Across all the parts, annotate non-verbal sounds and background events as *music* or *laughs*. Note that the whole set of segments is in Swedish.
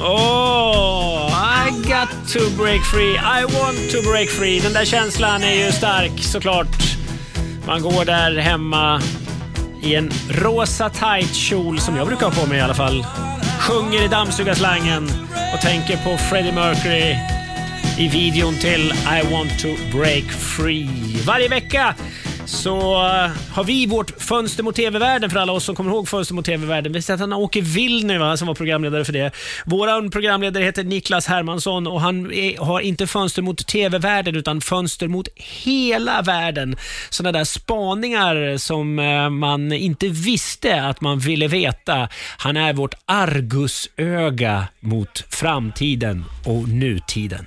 Oh, I got to break free. I want to break free. Den där känslan är ju stark såklart. Man går där hemma i en rosa tight kjol som jag brukar ha på mig i alla fall. Sjunger i dammsugarslangen och tänker på Freddie Mercury i videon till I want to break free. Varje vecka så eh, har vi vårt Fönster mot TV-världen för alla oss som kommer ihåg Fönster mot TV-världen. Vi sätter Åke Willner va, som var programledare för det. Vår programledare heter Niklas Hermansson och han är, har inte fönster mot TV-världen utan fönster mot hela världen. Sådana där spaningar som eh, man inte visste att man ville veta. Han är vårt argusöga mot framtiden och nutiden.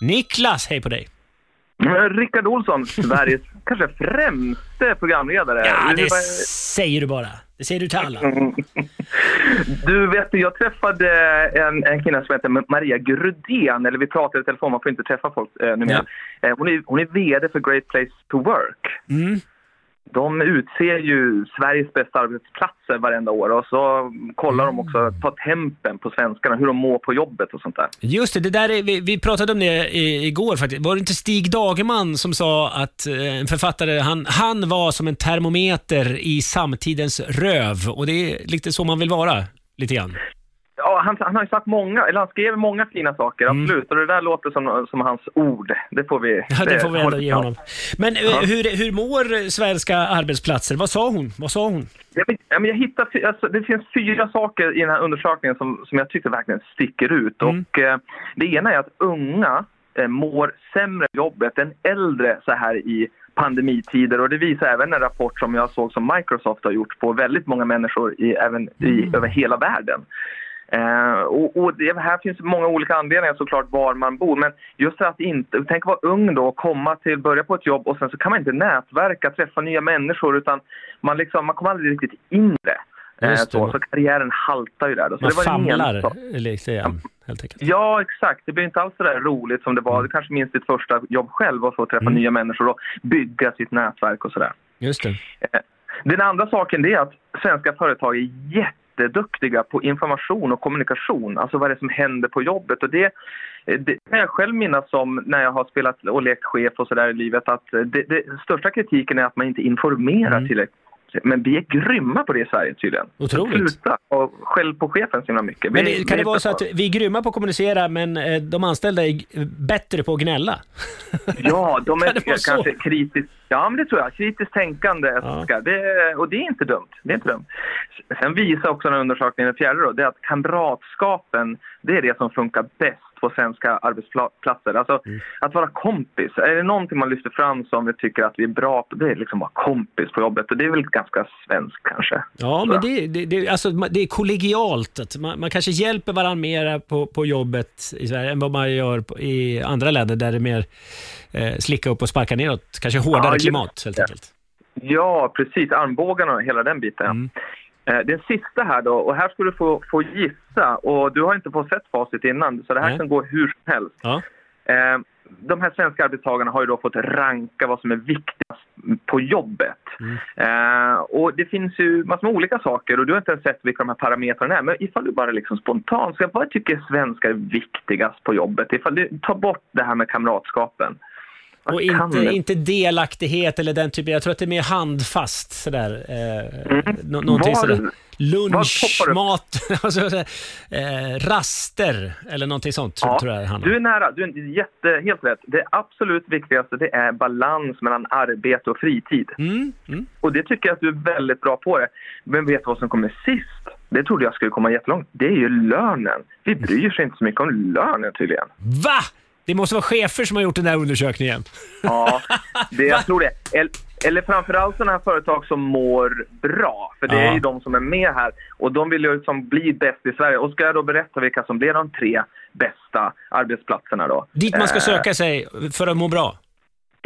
Niklas, hej på dig! Rickard Olsson, Sveriges *laughs* kanske främste programledare. Ja, det säger du bara. Det säger du till alla. Du vet, jag träffade en, en kvinna som heter Maria Grudén, eller vi pratade i telefon, man får inte träffa folk eh, numera. Ja. Eh, hon, är, hon är VD för Great Place to Work. Mm de utser ju Sveriges bästa arbetsplatser varenda år och så kollar de också på tempen på svenskarna, hur de mår på jobbet och sånt där. Just det, det där är, vi, vi pratade om det i, igår faktiskt. Var det inte Stig Dagerman som sa att eh, en författare, han, han var som en termometer i samtidens röv och det är lite så man vill vara, lite grann. Han, han, har ju sagt många, eller han skrev många fina saker, mm. absolut. Och det där låter som, som hans ord. Det får vi... Ja, det får vi ändå ge honom. Men ja. hur, hur mår svenska arbetsplatser? Vad sa hon? Vad sa hon? Ja, men, jag hittade, alltså, det finns fyra saker i den här undersökningen som, som jag tycker verkligen sticker ut. Mm. Och, eh, det ena är att unga eh, mår sämre jobbet än äldre så här i pandemitider och det visar även en rapport som jag såg som Microsoft har gjort på väldigt många människor i, även i, mm. över hela världen. Eh, och, och det, här finns många olika anledningar såklart var man bor. Men just att inte, tänk vara ung då och komma till, börja på ett jobb och sen så kan man inte nätverka, träffa nya människor utan man, liksom, man kommer aldrig riktigt in det. Eh, så, så karriären haltar ju där. Då. Så man det var famlar igen, helt enkelt. Ja, exakt. Det blir inte alls så där roligt som det var. Mm. Du kanske minns ditt första jobb själv och få träffa mm. nya människor och bygga sitt nätverk och sådär. Just det. Eh, den andra saken är att svenska företag är jätte jätteduktiga på information och kommunikation, alltså vad det är som händer på jobbet. Och det, det kan jag själv minnas som när jag har spelat och lekt chef och sådär i livet att det, det, största kritiken är att man inte informerar mm. tillräckligt men vi är grymma på det i Sverige tydligen. Otroligt. Sluta och skäll på chefen så himla mycket. Men vi, kan det vara så att vi är grymma på att kommunicera men eh, de anställda är bättre på att gnälla? *laughs* Ja, de *laughs* är kanske kritiskt, ja men det tror jag. Kritiskt tänkande ja. det, och det är inte dumt. Det är inte dumt. Sen visar också den undersökningen, den fjärde då, det är att kamratskapen, det är det som funkar bäst på svenska arbetsplatser. Alltså mm. att vara kompis. Är det någonting man lyfter fram som vi tycker att vi är bra på, det är liksom att vara kompis på jobbet. Och det är väl ganska svenskt kanske. Ja, men det, det, det, alltså, det är kollegialt. Man, man kanske hjälper varandra mer på, på jobbet i Sverige än vad man gör i andra länder där det är mer eh, slicka upp och sparka neråt. Kanske hårdare ja, klimat helt enkelt. Ja, precis. Armbågarna och hela den biten. Mm. Eh, den sista här då, och här ska du få, få gissa och du har inte fått sett facit innan så det här Nej. kan gå hur som helst. Ja. Eh, de här svenska arbetstagarna har ju då fått ranka vad som är viktigast på jobbet. Mm. Eh, och det finns ju massor med olika saker och du har inte ens sett vilka de här parametrarna är. Men ifall du bara liksom spontant vad tycker svenskar är viktigast på jobbet? Ifall du tar bort det här med kamratskapen. Och inte, inte delaktighet eller den typen, jag tror att det är mer handfast sådär. Eh, mm. någonting sådär. Lunch, mat, *laughs* alltså, eh, raster eller någonting sånt ja, tror jag det handlar Du är nära, du är jätte, helt rätt. Det absolut viktigaste det är balans mellan arbete och fritid. Mm. Mm. Och det tycker jag att du är väldigt bra på det. Men vet du vad som kommer sist? Det trodde jag skulle komma jättelångt. Det är ju lönen. Vi bryr sig inte så mycket om lönen tydligen. Va? Det måste vara chefer som har gjort den där undersökningen. Ja, det, jag *laughs* tror det. Eller framförallt sådana här företag som mår bra. För det är ju de som är med här. Och de vill ju liksom bli bäst i Sverige. Och ska jag då berätta vilka som blir de tre bästa arbetsplatserna då? Dit man ska Eh, söka sig för att må bra.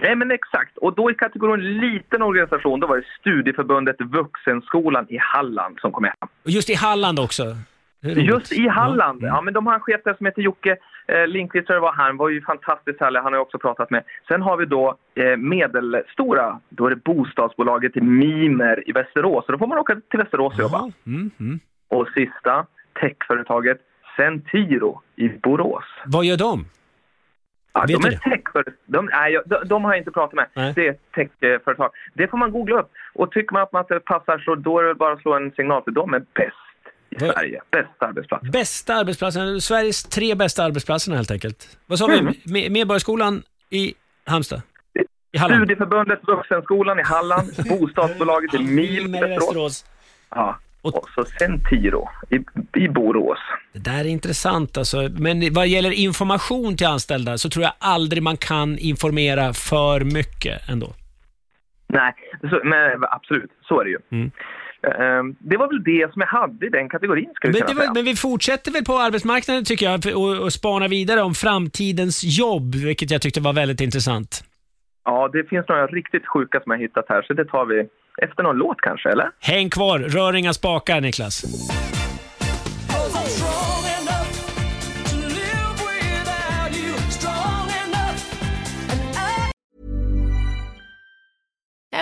Nej men exakt. Och då i kategorin liten organisation, då var det Studieförbundet Vuxenskolan i Halland som kom med. Just i Halland också. Det. Just i Halland. Ja. Ja, men de har en chef där som heter Jocke eh, Lindqvist, tror jag det var. Han var ju fantastiskt härlig. Han har jag också pratat med. Sen har vi då eh, medelstora. Då är det bostadsbolaget Mimer i Västerås. Så då får man åka till Västerås och jobba. Mm, mm. Och sista, techföretaget Centiro i Borås. Vad gör de? Ja, Vet de är techföretag. De, nej, de, de har jag inte pratat med. Nej. Det är techföretag. Det får man googla upp. Och tycker man att man inte passar så då är det bara att slå en signal för de är bäst i Vad- Sverige. Bäst arbetsplats. Bästa arbetsplatsen, Sveriges tre bästa arbetsplatserna helt enkelt. Vad sa vi? Mm. Me- Medborgarskolan i Halmstad? I Halland? Studieförbundet Vuxenskolan i Halland, *laughs* bostadsbolaget i Mil i Västerås. Ja. Och- Och så Centiro i, i Borås. Det där är intressant alltså. Men vad gäller information till anställda så tror jag aldrig man kan informera för mycket ändå. Nej, så, men absolut, så är det ju. Mm. Ehm, Det var väl det som jag hade i den kategorin, vi Men, det men vi fortsätter väl på arbetsmarknaden tycker jag och, och spanar vidare om framtidens jobb, vilket jag tyckte var väldigt intressant. Ja, det finns några riktigt sjuka som jag hittat här, så det tar vi efter någon låt kanske, eller? Häng kvar, rör inga spakar Niklas.